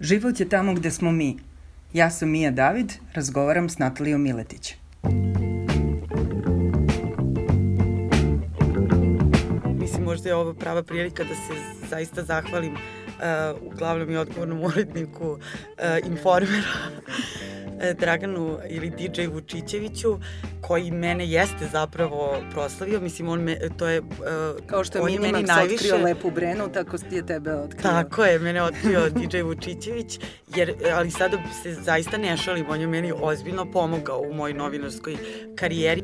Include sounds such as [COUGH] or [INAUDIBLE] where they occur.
Život je tamo gde smo mi. Ja sam Mija David, razgovaram s Natalijom Miletić. Mislim, možda je ovo prava prilika da se zaista zahvalim uh, uglavnom i odgovornom uredniku uh, Informera Draganu ili DJ Vučićeviću koji mene jeste zapravo proslavio, mislim on me, to je uh, kao što je Minimax najviše... otkrio Lepu Brenu, tako je tebe otkrio. Tako je, mene otkrio [LAUGHS] DJ Vučićević, jer, ali sada se zaista ne šalim, on je meni ozbiljno pomogao u mojoj novinarskoj karijeri.